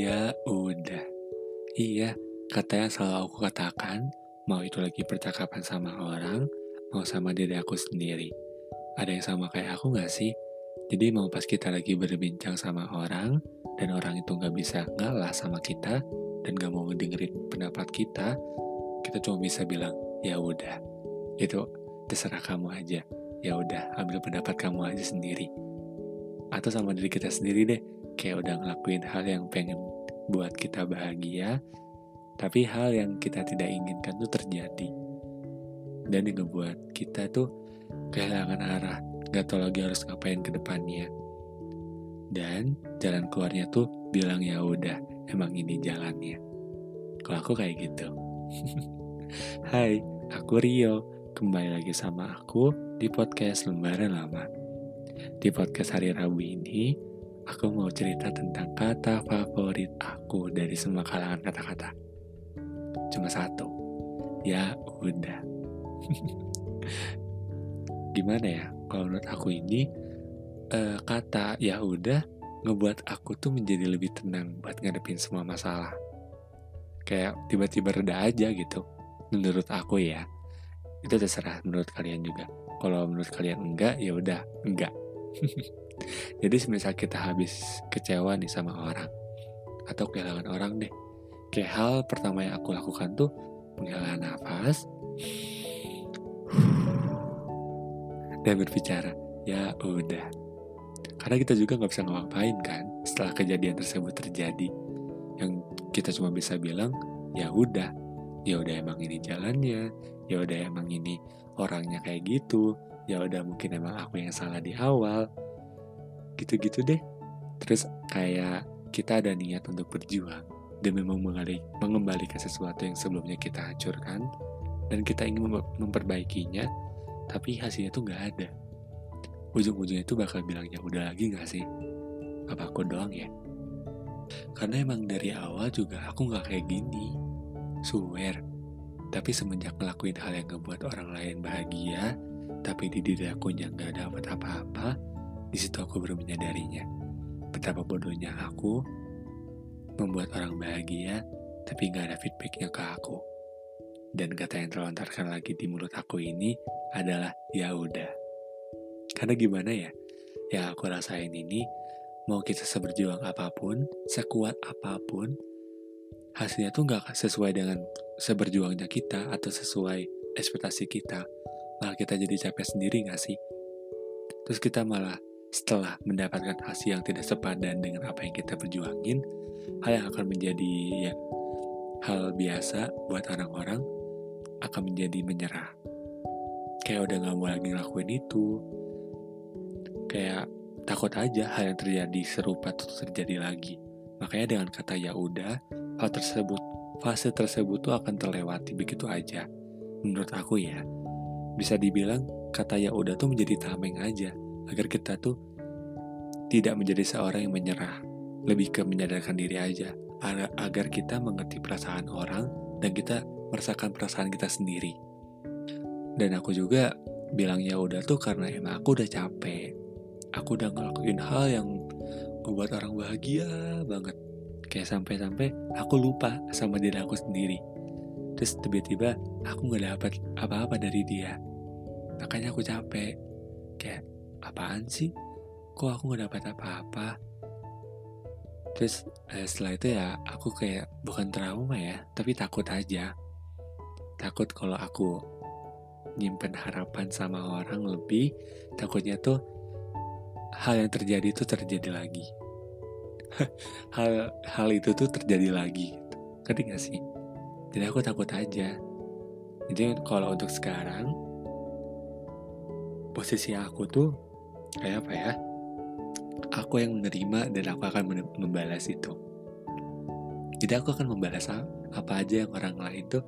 Ya udah. Iya, kata yang selalu aku katakan, mau itu lagi percakapan sama orang, mau sama diri aku sendiri. Ada yang sama kayak aku gak sih? Jadi mau pas kita lagi berbincang sama orang, dan orang itu gak bisa ngalah sama kita, dan gak mau ngedengerin pendapat kita, kita cuma bisa bilang, ya udah. Itu terserah kamu aja. Ya udah, ambil pendapat kamu aja sendiri. Atau sama diri kita sendiri deh, kayak udah ngelakuin hal yang pengen buat kita bahagia, tapi hal yang kita tidak inginkan tuh terjadi. Dan yang ngebuat kita tuh kehilangan arah, gak tau lagi harus ngapain ke depannya. Dan jalan keluarnya tuh bilang ya udah, emang ini jalannya. Kalau aku kayak gitu. Hai, aku Rio. Kembali lagi sama aku di podcast Lembaran Lama. Di podcast hari Rabu ini, aku mau cerita tentang kata favorit aku dari semua kalangan kata-kata. Cuma satu. Ya udah. Gimana ya? Kalau menurut aku ini uh, kata ya udah ngebuat aku tuh menjadi lebih tenang buat ngadepin semua masalah. Kayak tiba-tiba reda aja gitu. Menurut aku ya. Itu terserah menurut kalian juga. Kalau menurut kalian enggak, ya udah enggak. Jadi semisal kita habis kecewa nih sama orang atau kehilangan orang deh. Kayak hal pertama yang aku lakukan tuh menghela nafas dan berbicara, ya udah. Karena kita juga nggak bisa ngapain kan setelah kejadian tersebut terjadi. Yang kita cuma bisa bilang, ya udah, ya udah emang ini jalannya, ya udah emang ini orangnya kayak gitu, ya udah mungkin emang aku yang salah di awal, gitu-gitu deh. Terus kayak kita ada niat untuk berjuang demi mengembalikan sesuatu yang sebelumnya kita hancurkan. Dan kita ingin memperbaikinya tapi hasilnya tuh nggak ada. Ujung-ujungnya tuh bakal bilang ya udah lagi nggak sih? Apa aku doang ya? Karena emang dari awal juga aku nggak kayak gini. Swear. Tapi semenjak ngelakuin hal yang ngebuat orang lain bahagia tapi di diri aku nggak dapat apa-apa di situ aku baru menyadarinya betapa bodohnya aku membuat orang bahagia tapi nggak ada feedbacknya ke aku dan kata yang terlontarkan lagi di mulut aku ini adalah ya udah. Karena gimana ya? Ya aku rasain ini mau kita seberjuang apa pun, sekuat apa pun, hasilnya tuh nggak sesuai dengan seberjuangnya kita atau sesuai ekspektasi kita. Malah kita jadi capek sendiri nggak sih? Terus kita malah setelah mendapatkan hasil yang tidak sepadan dengan apa yang kita perjuangin, hal yang akan menjadi ya hal biasa buat orang-orang akan menjadi menyerah. Kayak udah gak mau lagi ngelakuin itu. Kayak takut aja hal yang terjadi serupa itu terjadi lagi. Makanya dengan kata ya udah, hal tersebut, fase tersebut tuh akan terlewati begitu aja. Menurut aku ya, bisa dibilang kata ya udah tuh menjadi tameng aja, agar kita tuh tidak menjadi seorang yang menyerah, lebih ke menyadarkan diri aja, agar kita mengerti perasaan orang dan kita merasakan perasaan kita sendiri. Dan aku juga bilang ya udah tuh karena emang aku udah capek. Aku udah ngelakuin hal yang membuat orang bahagia banget. Kayak sampai-sampai aku lupa sama diri aku sendiri. Terus tiba-tiba aku gak dapat apa-apa dari dia. Makanya aku capek. Kayak apaan sih? Kok aku gak dapat apa-apa? Terus eh, setelah itu ya aku kayak bukan trauma ya, tapi takut aja takut kalau aku nyimpen harapan sama orang lebih takutnya tuh hal yang terjadi itu terjadi lagi hal hal itu tuh terjadi lagi gitu. ngerti gak sih jadi aku takut aja jadi kalau untuk sekarang posisi aku tuh kayak apa ya aku yang menerima dan aku akan membalas itu jadi aku akan membalas apa aja yang orang lain tuh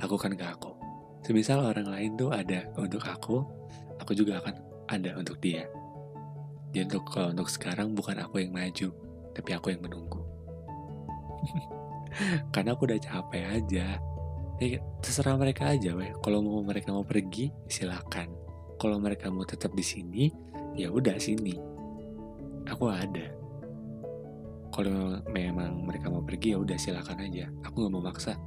lakukan ke aku. Semisal orang lain tuh ada untuk aku, aku juga akan ada untuk dia. Jadi untuk kalau untuk sekarang bukan aku yang maju, tapi aku yang menunggu. Karena aku udah capek aja. Ya, terserah mereka aja, weh. Kalau mau mereka mau pergi, silakan. Kalau mereka mau tetap di sini, ya udah sini. Aku ada. kalau memang mereka mau pergi ya udah silakan aja aku nggak mau maksa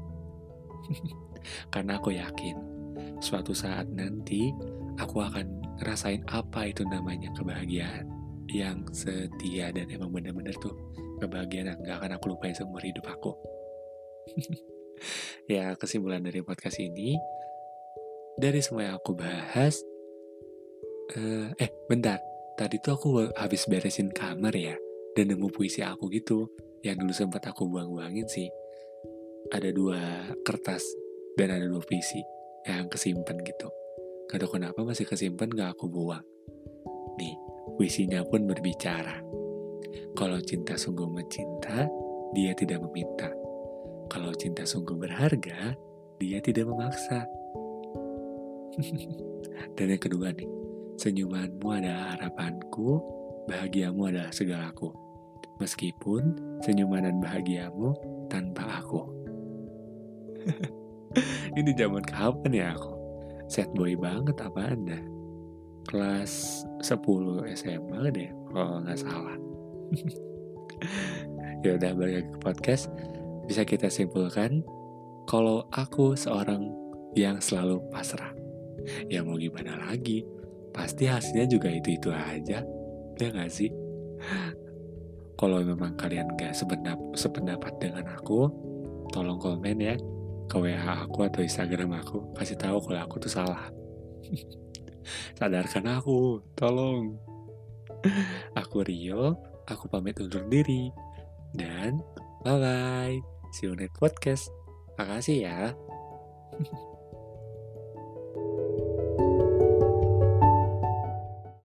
karena aku yakin suatu saat nanti aku akan ngerasain apa itu namanya kebahagiaan yang setia dan emang bener-bener tuh kebahagiaan yang gak akan aku lupain seumur hidup aku ya kesimpulan dari podcast ini dari semua yang aku bahas uh, eh bentar. Tadi tuh aku habis beresin kamar ya dan nemu puisi aku gitu. Yang dulu sempat aku buang-buangin sih. Ada dua kertas dan ada dua puisi yang kesimpan gitu. Gak kenapa masih kesimpan gak aku buang. Nih puisinya pun berbicara. Kalau cinta sungguh mencinta dia tidak meminta. Kalau cinta sungguh berharga dia tidak memaksa. Dan yang kedua nih senyumanmu adalah harapanku bahagiamu adalah segalaku meskipun senyuman dan bahagiamu tanpa aku. Ini zaman kapan ya aku? Set boy banget apa anda? Kelas 10 SMA deh kalau nggak salah. ya udah balik ke podcast. Bisa kita simpulkan kalau aku seorang yang selalu pasrah. Ya mau gimana lagi? Pasti hasilnya juga itu-itu aja. Ya nggak sih? Kalau memang kalian gak sependapat, sependapat dengan aku, tolong komen ya ke WA aku atau Instagram aku. Kasih tahu kalau aku tuh salah. Sadarkan aku, tolong. aku Rio, aku pamit undur diri. Dan bye-bye. See you next podcast. Makasih ya.